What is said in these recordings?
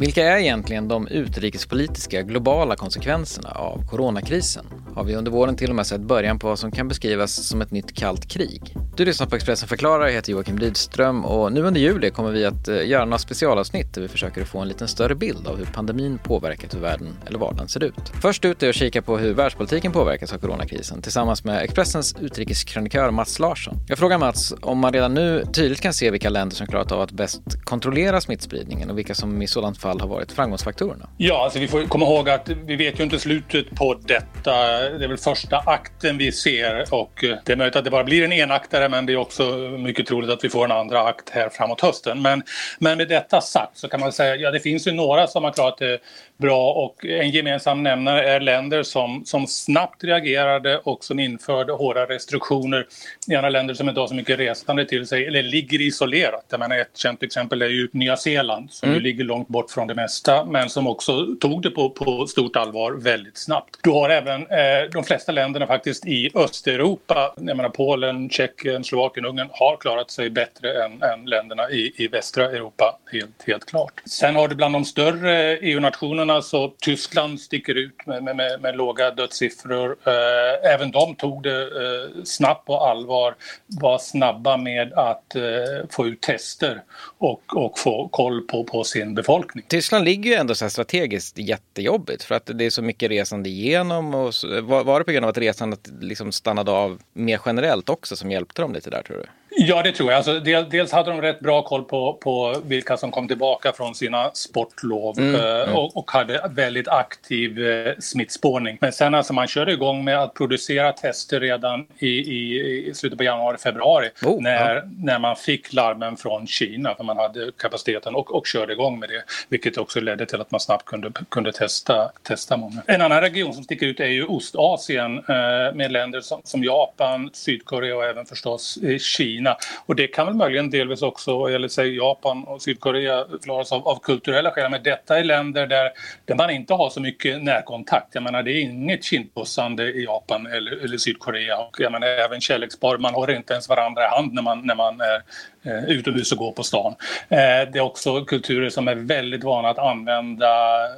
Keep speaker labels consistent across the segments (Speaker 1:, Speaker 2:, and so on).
Speaker 1: Vilka är egentligen de utrikespolitiska globala konsekvenserna av coronakrisen? Har vi under våren till och med sett början på vad som kan beskrivas som ett nytt kallt krig? Du lyssnar på Expressen förklarar, jag heter Joakim Rydström och nu under juli kommer vi att eh, göra några specialavsnitt där vi försöker få en liten större bild av hur pandemin påverkat hur världen eller vardagen ser ut. Först ut är att kika på hur världspolitiken påverkas av coronakrisen tillsammans med Expressens utrikeskrönikör Mats Larsson. Jag frågar Mats om man redan nu tydligt kan se vilka länder som klarat av att bäst kontrollera smittspridningen och vilka som i sådant fall har varit framgångsfaktorerna.
Speaker 2: Ja, alltså vi får komma ihåg att vi vet ju inte slutet på detta. Det är väl första akten vi ser och eh, det är möjligt att det bara blir en enaktare men det är också mycket troligt att vi får en andra akt här framåt hösten. Men, men med detta sagt så kan man säga, ja det finns ju några som har klarat det bra och en gemensam nämnare är länder som, som snabbt reagerade och som införde hårda restriktioner. Gärna länder som inte har så mycket resande till sig eller ligger isolerat. Jag menar, ett känt exempel är ju Nya Zeeland som mm. ju ligger långt bort från det mesta men som också tog det på, på stort allvar väldigt snabbt. Du har även eh, de flesta länderna faktiskt i Östeuropa, jag menar Polen, Tjeckien, Slovakien, Ungern har klarat sig bättre än, än länderna i, i västra Europa, helt, helt klart. Sen har du bland de större EU-nationerna siffrorna så Tyskland sticker ut med, med, med, med låga dödssiffror. Eh, även de tog det eh, snabbt på allvar, var snabba med att eh, få ut tester och, och få koll på, på sin befolkning.
Speaker 1: Tyskland ligger ju ändå så strategiskt jättejobbigt för att det är så mycket resande igenom. Och så, var, var det på grund av att resandet liksom stannade av mer generellt också som hjälpte dem lite där tror du?
Speaker 2: Ja, det tror jag. Alltså, dels hade de rätt bra koll på, på vilka som kom tillbaka från sina sportlov mm, eh. Och, och, hade väldigt aktiv eh, smittspårning. Men sen alltså man körde igång med att producera tester redan i, i, i slutet på januari, februari oh, när, ja. när man fick larmen från Kina för man hade kapaciteten och, och körde igång med det. Vilket också ledde till att man snabbt kunde, kunde testa, testa många. En annan region som sticker ut är ju Ostasien eh, med länder som, som Japan, Sydkorea och även förstås eh, Kina Kina. Och det kan väl möjligen delvis också vad gäller Japan och Sydkorea förklaras av, av kulturella skäl. Men detta är länder där, där man inte har så mycket närkontakt. Jag menar det är inget kindpussande i Japan eller, eller Sydkorea. Och jag menar även kärleksbar, man har inte ens varandra i hand när man, när man är eh, utomhus och går på stan. Eh, det är också kulturer som är väldigt vana att använda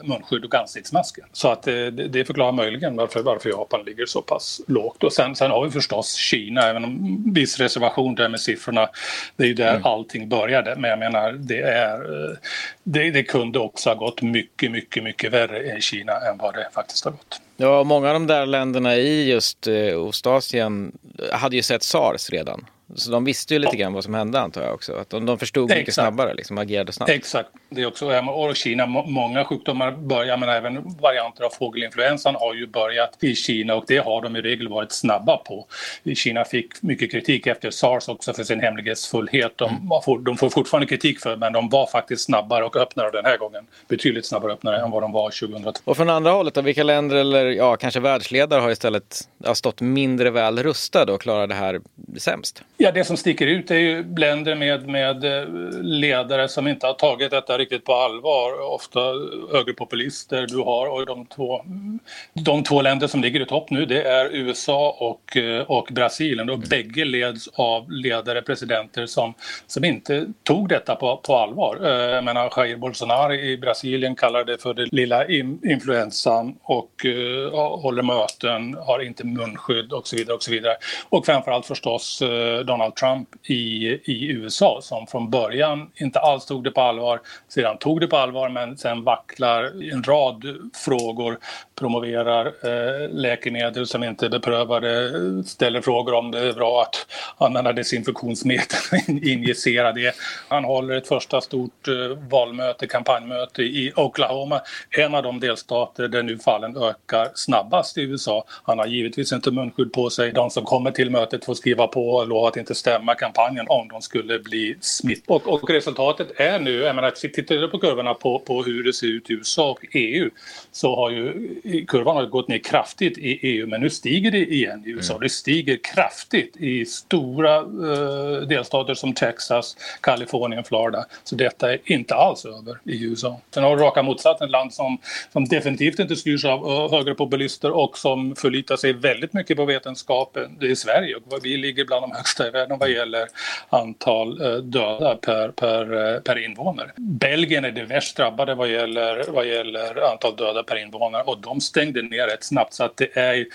Speaker 2: munskydd och ansiktsmasker. Så att eh, det förklarar möjligen varför, varför Japan ligger så pass lågt. Och sen, sen har vi förstås Kina, även om viss reservation där med siffrorna. Det är ju där mm. allting började. Men jag menar, det, är, det, det kunde också ha gått mycket, mycket, mycket värre i Kina än vad det faktiskt har gått.
Speaker 1: Ja, många av de där länderna i just eh, Ostasien hade ju sett sars redan. Så de visste ju lite grann vad som hände antar jag också. Att de, de förstod Exakt. mycket snabbare, liksom agerade snabbt.
Speaker 2: Exakt, det är också. Och Kina, många sjukdomar börjar, men även varianter av fågelinfluensan har ju börjat i Kina och det har de i regel varit snabba på. Kina fick mycket kritik efter sars också för sin hemlighetsfullhet. De, mm. de får fortfarande kritik för men de var faktiskt snabbare och öppnare den här gången. Betydligt snabbare öppnare än vad de var 2002.
Speaker 1: Och från andra hållet, då, vilka länder eller ja, kanske världsledare har istället har stått mindre väl rustade och klarar det här sämst?
Speaker 2: Ja, det som sticker ut är ju länder med, med eh, ledare som inte har tagit detta riktigt på allvar. Ofta högerpopulister du har och de två, de två länder som ligger i topp nu det är USA och, eh, och Brasilien och bägge leds av ledare, presidenter som, som inte tog detta på, på allvar. Eh, jag menar Jair Bolsonaro i Brasilien kallar det för den lilla influensan och uh, håller möten, har inte munskydd och så vidare och så vidare. Och framförallt förstås eh, Donald Trump i, i USA som från början inte alls tog det på allvar, sedan tog det på allvar men sen vacklar i en rad frågor, promoverar eh, läkemedel som inte är beprövade, ställer frågor om det är bra att använda desinfektionsmedel, och injicera det. Han håller ett första stort eh, valmöte, kampanjmöte i Oklahoma, en av de delstater där nu fallen ökar snabbast i USA. Han har givetvis inte munskydd på sig. De som kommer till mötet får skriva på och lova att inte stämma kampanjen om de skulle bli smitt. Och, och resultatet är nu, jag menar, tittar du på kurvorna på, på hur det ser ut i USA och EU så har ju kurvan har gått ner kraftigt i EU men nu stiger det igen i USA. Mm. Det stiger kraftigt i stora eh, delstater som Texas, Kalifornien, Florida. Så detta är inte alls över i USA. Sen har raka motsatsen, ett land som, som definitivt inte styrs av uh, högerpopulister och som förlitar sig väldigt väldigt mycket på vetenskapen. Det är Sverige och vi ligger bland de högsta högsta i världen vad gäller antal eh, döda per, per, eh, per invånare. Belgien är det värst drabbade vad gäller, vad gäller antal döda per invånare och de stängde ner rätt snabbt så att det är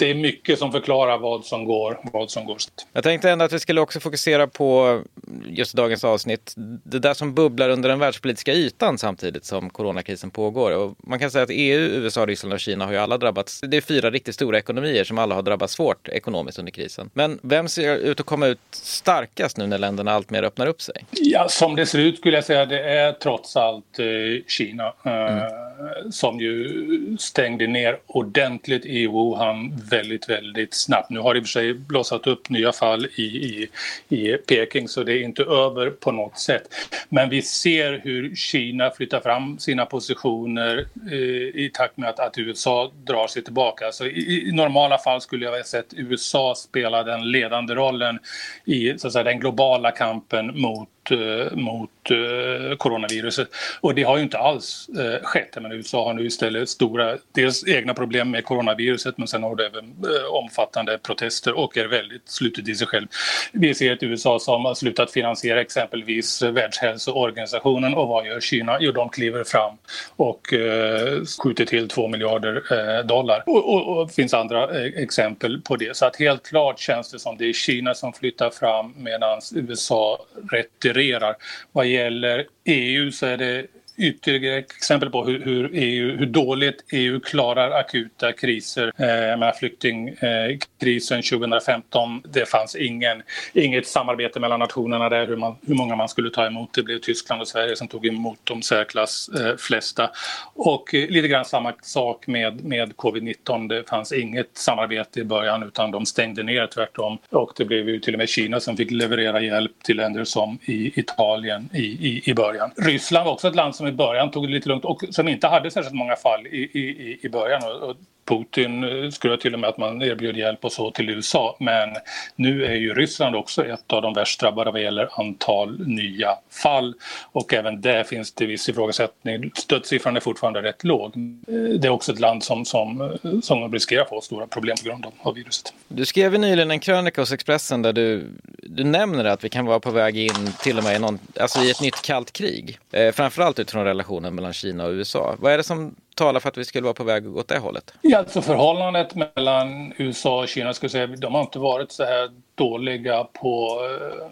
Speaker 2: det är mycket som förklarar vad som går, vad som går.
Speaker 1: Jag tänkte ändå att vi skulle också fokusera på just dagens avsnitt, det där som bubblar under den världspolitiska ytan samtidigt som coronakrisen pågår. Och man kan säga att EU, USA, Ryssland och Kina har ju alla drabbats. Det är fyra riktigt stora ekonomier som alla har drabbats svårt ekonomiskt under krisen. Men vem ser ut att komma ut starkast nu när länderna alltmer öppnar upp sig?
Speaker 2: Ja, som det ser ut skulle jag säga det är trots allt eh, Kina eh, mm som ju stängde ner ordentligt i Wuhan väldigt, väldigt snabbt. Nu har det i och för sig blossat upp nya fall i, i, i Peking så det är inte över på något sätt. Men vi ser hur Kina flyttar fram sina positioner eh, i takt med att, att, USA drar sig tillbaka. Så i, i, normala fall skulle jag ha sett USA spela den ledande rollen i så att säga, den globala kampen mot Eh, mot eh, coronaviruset. Och det har ju inte alls eh, skett. Men USA har nu istället stora, dels egna problem med coronaviruset men sen har det även omfattande protester och är väldigt slutet i sig själv. Vi ser ett USA som har slutat finansiera exempelvis Världshälsoorganisationen och vad gör Kina? Jo, de kliver fram och skjuter till 2 miljarder dollar. Och det finns andra exempel på det. Så att helt klart känns det som det är Kina som flyttar fram medan USA retirerar levererar. Vad gäller EU så är det ytterligare exempel på hur, hur, EU, hur dåligt EU klarar akuta kriser. Eh, med flyktingkrisen eh, 2015, det fanns ingen, inget samarbete mellan nationerna där hur, man, hur många man skulle ta emot. Det blev Tyskland och Sverige som tog emot de särklass eh, flesta. Och eh, lite grann samma sak med, med covid-19. Det fanns inget samarbete i början utan de stängde ner tvärtom. Och det blev ju till och med Kina som fick leverera hjälp till länder som i Italien i, i, i början. Ryssland var också ett land som i början tog det lite lugnt och som inte hade särskilt många fall i, i, i början. Och Putin eh, skrev till och med att man erbjöd hjälp och så till USA. Men nu är ju Ryssland också ett av de värst drabbade vad gäller antal nya fall. Och även där finns det viss ifrågasättning. Stödsiffran är fortfarande rätt låg. Eh, det är också ett land som, som, eh, som riskerar få stora problem på grund av viruset.
Speaker 1: Du skrev nyligen en krönika hos Expressen där du, du nämner att vi kan vara på väg in till och med i, någon, alltså i ett nytt kallt krig. Eh, framförallt utifrån relationen mellan Kina och USA. Vad är det som talar för att vi skulle vara på väg åt det hållet?
Speaker 2: Ja, alltså förhållandet mellan USA och Kina, skulle säga, de har inte varit så här dåliga på eh,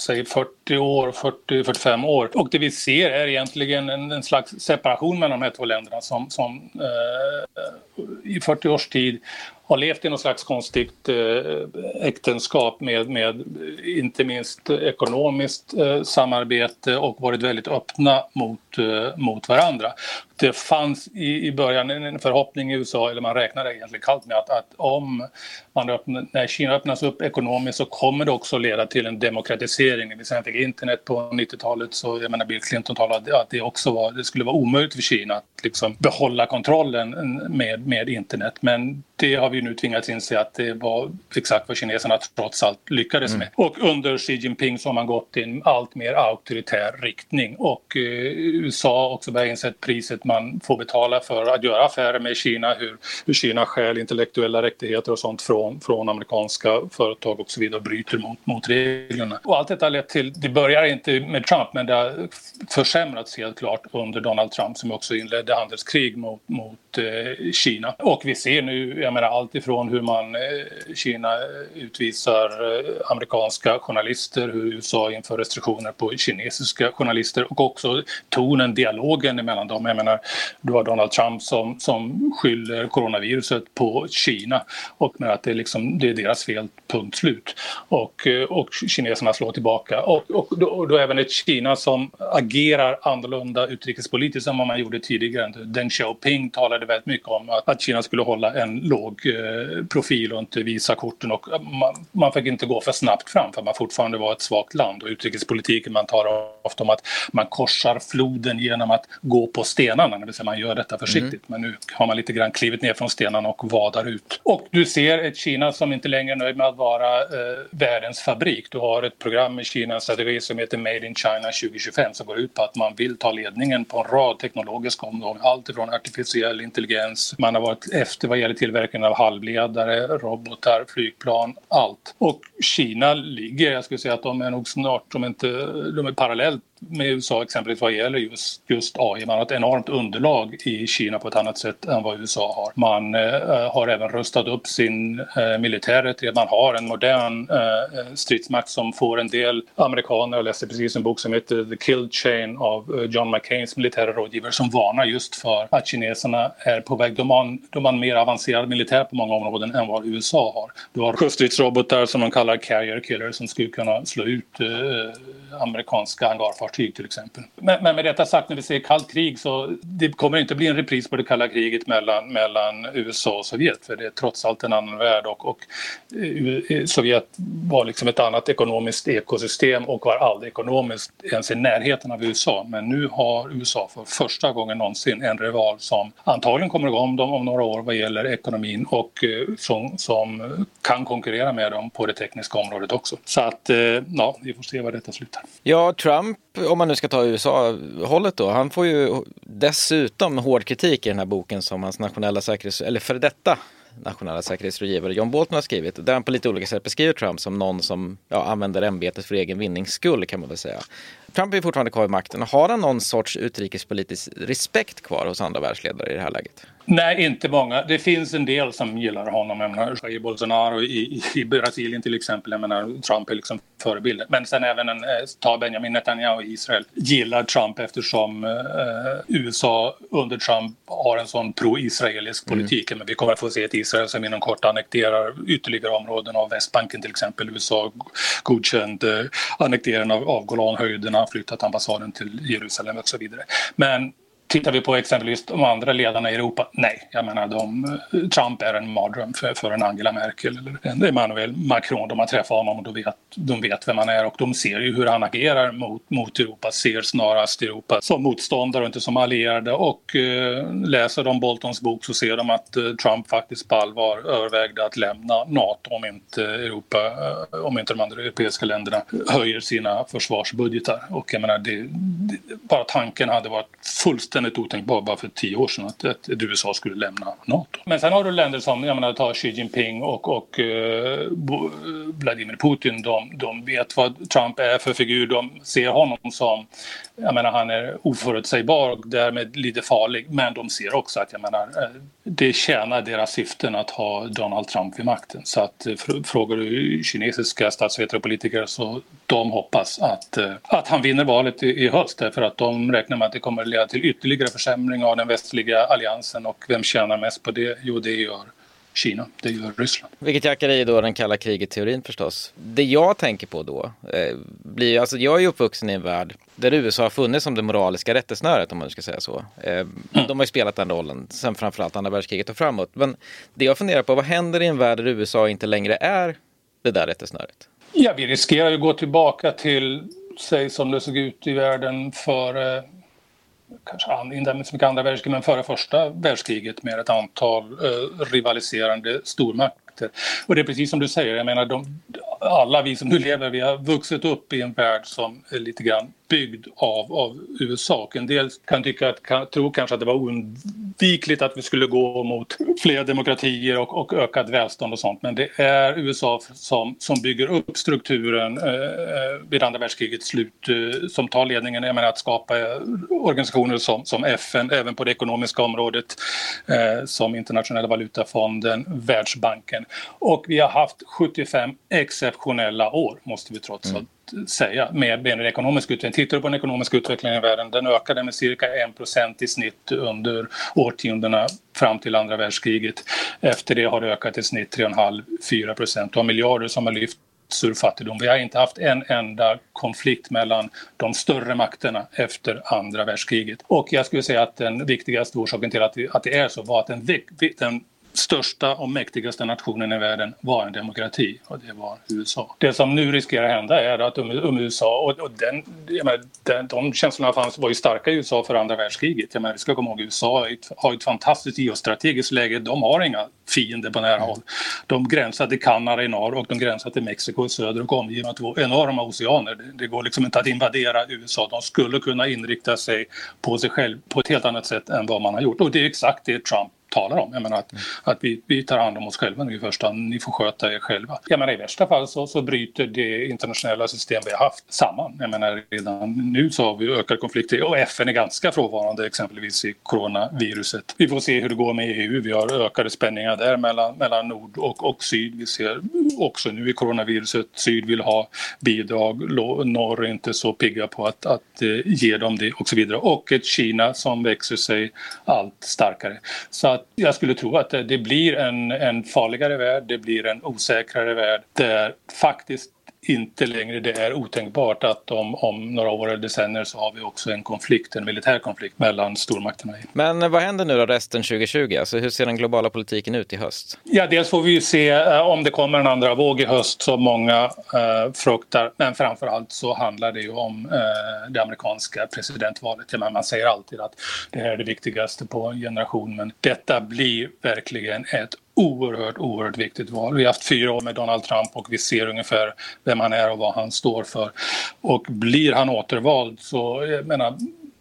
Speaker 2: säg 40 år, 40-45 år. Och det vi ser är egentligen en, en, slags separation mellan de här två länderna som, som eh, i 40 års tid har levt i något slags konstigt eh, äktenskap med, med inte minst ekonomiskt eh, samarbete och varit väldigt öppna mot, eh, mot varandra. Det fanns i, i början en förhoppning i USA, eller man räknade egentligen kallt med att, att om man öppnar, när Kina öppnas upp ekonomiskt så kommer det också leda till en demokratisering. När vi fick internet på 90-talet så, jag menar Bill Clinton talade att det också var, det skulle vara omöjligt för Kina att liksom behålla kontrollen med, med internet. Men det har vi nu tvingats inse att det var exakt vad kineserna trots allt lyckades mm. med. Och under Xi Jinping så har man gått i en allt mer auktoritär riktning och eh, USA har också börjat inse priset man får betala för att göra affärer med Kina, hur, hur Kina stjäl intellektuella rättigheter och sånt från, från amerikanska företag och så vidare och bryter mot, mot reglerna. Och allt detta har lett till, det börjar inte med Trump men det har försämrats helt klart under Donald Trump som också inledde handelskrig mot, mot eh, Kina. Och vi ser nu jag menar allt ifrån hur man eh, Kina utvisar eh, amerikanska journalister, hur USA inför restriktioner på kinesiska journalister och också tonen, dialogen mellan dem. Jag menar, du har Donald Trump som, som skyller coronaviruset på Kina och menar att det, liksom, det är deras fel, punkt slut. Och, eh, och kineserna slår tillbaka. Och, och, då, och då även ett Kina som agerar annorlunda utrikespolitiskt än vad man gjorde tidigare. Deng Xiaoping talade väldigt mycket om att, att Kina skulle hålla en låg eh, profil och inte visa korten och eh, man, man fick inte gå för snabbt fram för man fortfarande var ett svagt land och utrikespolitiken man talar ofta om att man korsar floden genom att gå på stenarna, det vill säga man gör detta försiktigt. Mm. Men nu har man lite grann klivit ner från stenarna och vadar ut. Och du ser ett Kina som inte längre är nöjd med att vara eh, världens fabrik. Du har ett program i Kina, en strategi som heter Made in China 2025 som går ut på att man vill ta ledningen på en rad teknologiska områden. Allt ifrån artificiell intelligens, man har varit efter vad gäller tillverkning tillverkning av halvledare, robotar, flygplan, allt. Och Kina ligger, jag skulle säga att de är nog snart, de är, inte, de är parallellt med USA exempelvis vad gäller just, just AI. Man har ett enormt underlag i Kina på ett annat sätt än vad USA har. Man eh, har även rustat upp sin eh, militär Man har en modern eh, stridsmakt som får en del amerikaner, jag läste precis en bok som heter The Kill Chain av eh, John McCains militära rådgivare som varnar just för att kineserna är på väg. De har, de har en mer avancerad militär på många områden än vad USA har. Du har sjöstridsrobotar som de kallar carrier killer som skulle kunna slå ut eh, amerikanska hangarfartyg till exempel. Men, men, med detta sagt, när vi ser kallt krig så det kommer inte bli en repris på det kalla kriget mellan, mellan USA och Sovjet för det är trots allt en annan värld och, och eh, eh, Sovjet var liksom ett annat ekonomiskt ekosystem och var aldrig ekonomiskt ens i närheten av USA. Men nu har USA för första gången någonsin en rival som antagligen kommer igång dem om några år vad gäller ekonomin och eh, som, som kan konkurrera med dem på det tekniska området också. Så att, ja, vi får se var detta slutar.
Speaker 1: Ja, Trump om man nu ska ta USA-hållet då, han får ju dessutom hård kritik i den här boken som hans nationella säkerhets, eller för detta nationella säkerhetsrådgivare John Bolton har skrivit. Där han på lite olika sätt beskriver Trump som någon som ja, använder ämbetet för egen vinnings skull kan man väl säga. Trump är fortfarande kvar i makten. Har han någon sorts utrikespolitisk respekt kvar hos andra världsledare i det här läget?
Speaker 2: Nej, inte många. Det finns en del som gillar honom. Jag menar, Jair Bolsonaro i, i Brasilien till exempel. Jag menar, Trump är liksom förebilden. Men sen även en, eh, ta Benjamin Netanyahu i Israel gillar Trump eftersom eh, USA under Trump har en sån pro-israelisk mm. politik. Mm. Men vi kommer att få se ett Israel som inom kort annekterar ytterligare områden av Västbanken till exempel. USA godkände eh, annekteringen av, av Golanhöjderna, flyttat ambassaden till Jerusalem och så vidare. Men Tittar vi på exempelvis de andra ledarna i Europa? Nej, jag menar de, Trump är en mardröm för, för en Angela Merkel eller en Emmanuel Macron. De har träffat honom och de vet, de vet vem han är och de ser ju hur han agerar mot, mot Europa, ser snarast Europa som motståndare och inte som allierade och eh, läser de Boltons bok så ser de att eh, Trump faktiskt på allvar övervägde att lämna NATO om inte Europa, eh, om inte de andra europeiska länderna höjer sina försvarsbudgetar. Och jag menar, det, det, bara tanken hade varit fullständigt fullständigt otänkbar bara för tio år sedan att, att USA skulle lämna NATO. Men sen har du länder som, jag menar, ta Xi Jinping och, och uh, Vladimir Putin. De, de vet vad Trump är för figur. De ser honom som, jag menar, han är oförutsägbar och därmed lite farlig. Men de ser också att, jag menar, eh, det tjänar deras syften att ha Donald Trump vid makten. Så att frågar du kinesiska statsvetare och politiker så de hoppas att, att han vinner valet i, i höst därför att de räknar med att det kommer att leda till ytterligare ytterligare försämring av den västliga alliansen och vem tjänar mest på det? Jo, det gör Kina, det gör Ryssland.
Speaker 1: Vilket jackar i då den kalla kriget-teorin förstås. Det jag tänker på då eh, blir, alltså jag är uppvuxen i en värld där USA har funnits som det moraliska rättesnöret om man ska säga så. Eh, mm. De har ju spelat den rollen sen framförallt andra världskriget och framåt. Men det jag funderar på, vad händer i en värld där USA inte längre är det där rättesnöret?
Speaker 2: Ja, vi riskerar ju att gå tillbaka till, säg som det såg ut i världen före kanske inte så mycket andra världskriget, men före första världskriget med ett antal eh, rivaliserande stormakter. Och det är precis som du säger, jag menar de, alla vi som nu lever, vi har vuxit upp i en värld som är lite grann byggd av, av USA. Och en del kan tycka att, kan, tro kanske att det var oundvikligt att vi skulle gå mot fler demokratier och, och ökat välstånd och sånt. Men det är USA som, som bygger upp strukturen eh, eh vid andra världskrigets slut eh, som tar ledningen jag menar, att skapa eh, organisationer som, som FN, även på det ekonomiska området, eh, som Internationella valutafonden, Världsbanken. Och vi har haft 75 exceptionella år, måste vi trots allt mm säga, med, med ekonomisk utveckling. Tittar du på den ekonomiska utvecklingen i världen, den ökade med cirka 1 i snitt under årtiondena fram till andra världskriget. Efter det har det ökat i snitt 3,5-4 procent. Du har miljarder som har lyft ur fattigdom. Vi har inte haft en enda konflikt mellan de större makterna efter andra världskriget. Och jag skulle säga att den viktigaste orsaken till att det, att det är så var att den, den största och mäktigaste nationen i världen var en demokrati och det var USA. Det som nu riskerar hända är att om, USA, och, och den, menar, den, de känslorna fanns, var ju starka i USA för andra världskriget. Jag menar, vi ska komma ihåg USA har ett, fantastiskt geostrategiskt läge. De har inga fiender på nära håll. De gränsar till Kanada i norr och de gränsar till Mexiko i söder och omgivna två enorma oceaner. Det, det går liksom inte att invadera USA. De skulle kunna inrikta sig på sig själv på ett helt annat sätt än vad man har gjort och det är exakt det Trump talar om. Jag menar att, mm. att vi, vi tar hand om oss själva nu i första hand, ni får sköta er själva. Jag menar i värsta fall så, så bryter det internationella system vi har haft samman. Jag menar redan nu så har vi ökade konflikter och FN är ganska frånvarande exempelvis i coronaviruset. Vi får se hur det går med EU, vi har ökade spänningar där mellan, mellan nord och, och syd. Vi ser också nu i coronaviruset, syd vill ha bidrag, norr är inte så pigga på att, att eh, ge dem det och så vidare. Och ett Kina som växer sig allt starkare. Så att jag skulle tro att det, blir en, en farligare värld, det blir en osäkrare värld där faktiskt inte längre det är otänkbart att om, om några år eller decennier så har vi också en konflikt, en militär konflikt mellan stormakterna.
Speaker 1: Men vad händer nu då resten 2020? Alltså hur ser den globala politiken ut i höst?
Speaker 2: Ja, dels får vi ju se eh, om det kommer en andra våg i höst som många eh, fruktar. Men framför allt så handlar det ju om eh, det amerikanska presidentvalet. Ja, man säger alltid att det här är det viktigaste på en generation men detta blir verkligen ett oerhört, oerhört viktigt val. Vi har haft fyra år med Donald Trump och vi ser ungefär vem han är och vad han står för. Och blir han återvald så, jag menar,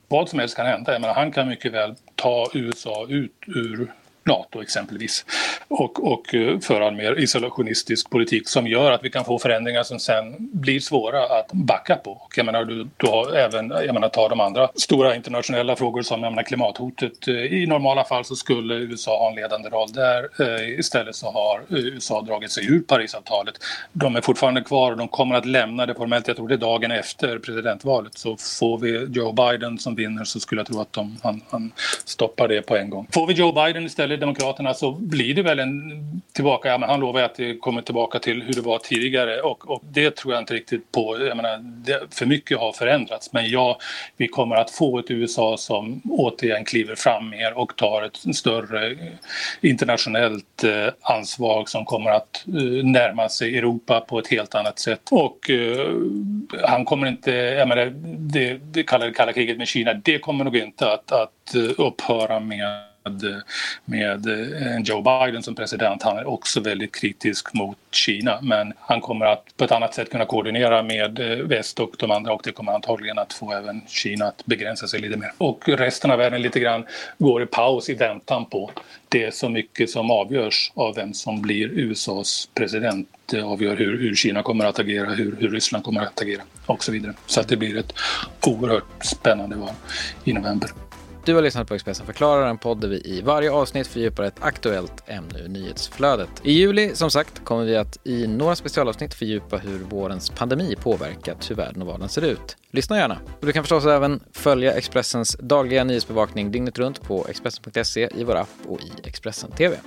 Speaker 2: vad som helst kan hända. Jag menar, han kan mycket väl ta USA ut ur Nato exempelvis och, och eh, föra en mer isolationistisk politik som gör att vi kan få förändringar som sen blir svåra att backa på. Och jag menar, du, du har även, jag menar, ta de andra stora internationella frågor som jag menar, klimathotet. Eh, I normala fall så skulle USA ha en ledande roll där. Eh, istället så har USA dragit sig ur Parisavtalet. De är fortfarande kvar och de kommer att lämna det formellt. Jag tror det är dagen efter presidentvalet. Så får vi Joe Biden som vinner så skulle jag tro att de, han, han stoppar det på en gång. Får vi Joe Biden istället Demokraterna så blir det väl en tillbaka, ja, men han lovar att det kommer tillbaka till hur det var tidigare och, och det tror jag inte riktigt på. Jag menar, det, för mycket har förändrats men ja, vi kommer att få ett USA som återigen kliver fram mer och tar ett större internationellt eh, ansvar som kommer att eh, närma sig Europa på ett helt annat sätt. Och eh, han kommer inte, jag menar, det, det kalla, kalla kriget med Kina, det kommer nog inte att, att eh, upphöra med med eh, Joe Biden som president. Han är också väldigt kritisk mot Kina men han kommer att på ett annat sätt kunna koordinera med eh, väst och de andra och det kommer antagligen att få även Kina att begränsa sig lite mer. Och resten av världen lite grann går i paus i väntan på det så mycket som avgörs av vem som blir USAs president. Det avgör hur, hur Kina kommer att agera, hur, hur Ryssland kommer att agera och så vidare. Så att det blir ett oerhört spännande val i november.
Speaker 1: Du har lyssnat på Expressen förklarar, en podd där vi i varje avsnitt fördjupar ett aktuellt ämne ur nyhetsflödet. I juli, som sagt, kommer vi att i några specialavsnitt fördjupa hur vårens pandemi påverkat hur världen och vardagen ser ut. Lyssna gärna. Du kan förstås även följa Expressens dagliga nyhetsbevakning dygnet runt på Expressen.se, i vår app och i Expressen TV.